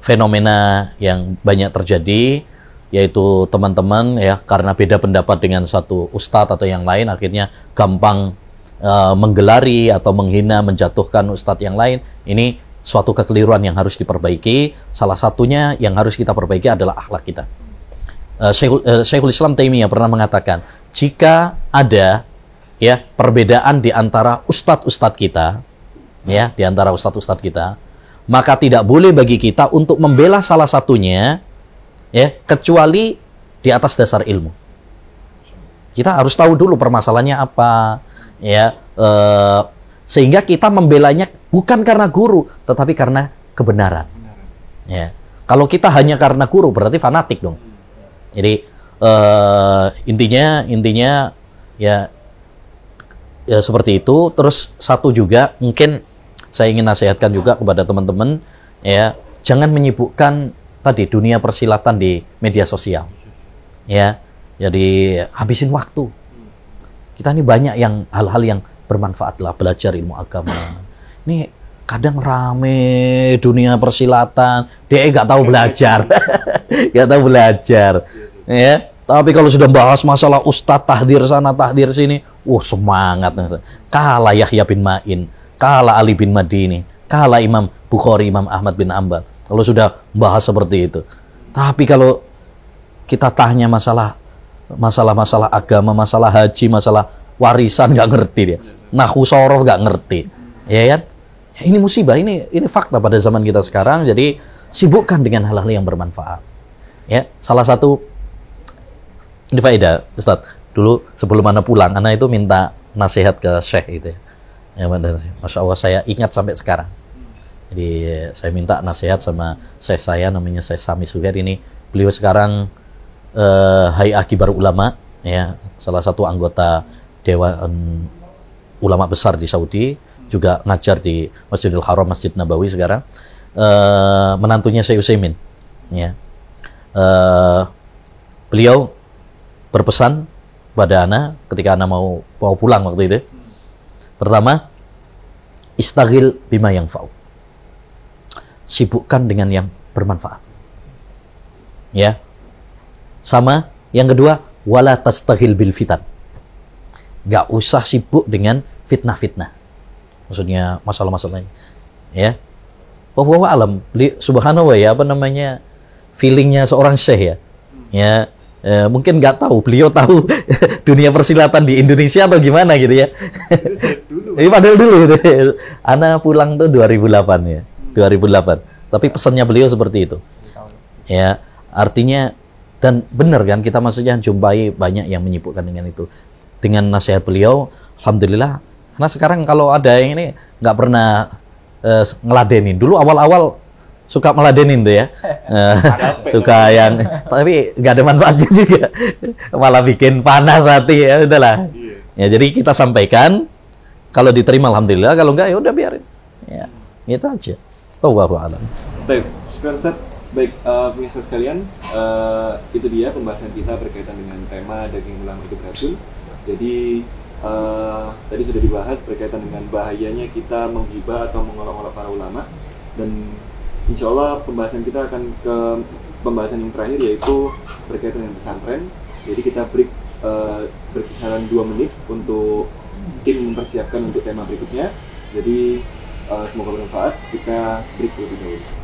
fenomena yang banyak terjadi, yaitu teman-teman ya karena beda pendapat dengan satu ustadz atau yang lain, akhirnya gampang uh, menggelari atau menghina, menjatuhkan ustadz yang lain. Ini suatu kekeliruan yang harus diperbaiki. Salah satunya yang harus kita perbaiki adalah akhlak kita. Uh, Syekhul, uh, Syekhul Islam Taimiyah pernah mengatakan, jika ada ya perbedaan di antara ustadz-ustadz kita, ya di antara ustadz-ustadz kita, maka tidak boleh bagi kita untuk membela salah satunya, ya kecuali di atas dasar ilmu. Kita harus tahu dulu permasalahannya apa, ya eh, sehingga kita membelanya bukan karena guru, tetapi karena kebenaran. Ya, kalau kita hanya karena guru berarti fanatik dong. Jadi eh, intinya intinya ya ya seperti itu. Terus satu juga mungkin saya ingin nasihatkan juga kepada teman-teman ya jangan menyibukkan tadi dunia persilatan di media sosial. Ya. Jadi habisin waktu. Kita ini banyak yang hal-hal yang bermanfaat lah belajar ilmu agama. Ini kadang rame dunia persilatan, dia nggak tahu belajar, nggak tahu belajar, ya. Tapi kalau sudah bahas masalah ustadz tahdir sana tahdir sini, Wah semangat. Kala Yahya bin Ma'in, kala Ali bin Madini, kala Imam Bukhari, Imam Ahmad bin Ambal. Kalau sudah bahas seperti itu. Tapi kalau kita tanya masalah masalah-masalah agama, masalah haji, masalah warisan nggak ngerti dia. Nahu soroh nggak ngerti. Ya kan? Ya, ini musibah, ini ini fakta pada zaman kita sekarang. Jadi sibukkan dengan hal-hal yang bermanfaat. Ya, salah satu ini faedah, Ustaz. Dulu sebelum anak pulang, anak itu minta nasihat ke Syekh itu ya. Ya. Masya Allah saya ingat sampai sekarang. Jadi saya minta nasihat sama Syekh saya namanya Syekh Sami Suher ini. Beliau sekarang eh, Hay'ah Kibar Ulama ya, salah satu anggota Dewan Ulama besar di Saudi, juga ngajar di Masjidil Haram, Masjid Nabawi sekarang. Eh, menantunya Syekh Utsaimin ya. Eh, beliau berpesan pada Ana ketika Ana mau mau pulang waktu itu. Pertama, istagil bima yang fau. Sibukkan dengan yang bermanfaat. Ya. Sama yang kedua, wala tastagil bil fitan. Gak usah sibuk dengan fitnah-fitnah. Maksudnya masalah-masalah ini. Ya. Bahwa alam, subhanallah ya, apa namanya, feelingnya seorang syekh ya. Ya, eh, mungkin nggak tahu, beliau tahu dunia persilatan di Indonesia atau gimana gitu ya. Ini padahal dulu gitu. Ana pulang tuh 2008 ya. 2008. Tapi pesannya beliau seperti itu. Ya, artinya dan benar kan kita maksudnya jumpai banyak yang menyibukkan dengan itu. Dengan nasihat beliau, alhamdulillah. Karena sekarang kalau ada yang ini nggak pernah eh, ngeladenin. Dulu awal-awal suka meladenin tuh ya. Eh, suka yang tapi nggak ada manfaatnya juga. Malah bikin panas hati ya udahlah. Ya jadi kita sampaikan kalau diterima alhamdulillah, kalau enggak ya udah biarin. Ya, itu aja. Wallahu a'lam. Baik. Baik, pemirsa sekalian, eh, itu dia pembahasan kita berkaitan dengan tema daging ulama itu beracun. Jadi eh, tadi sudah dibahas berkaitan dengan bahayanya kita menghibah atau mengolok-olok para ulama dan insya Allah pembahasan kita akan ke pembahasan yang terakhir yaitu berkaitan dengan pesantren. Jadi kita break eh, berkisaran dua menit untuk tim mempersiapkan untuk tema berikutnya. Jadi eh, semoga bermanfaat. Kita break terlebih dahulu.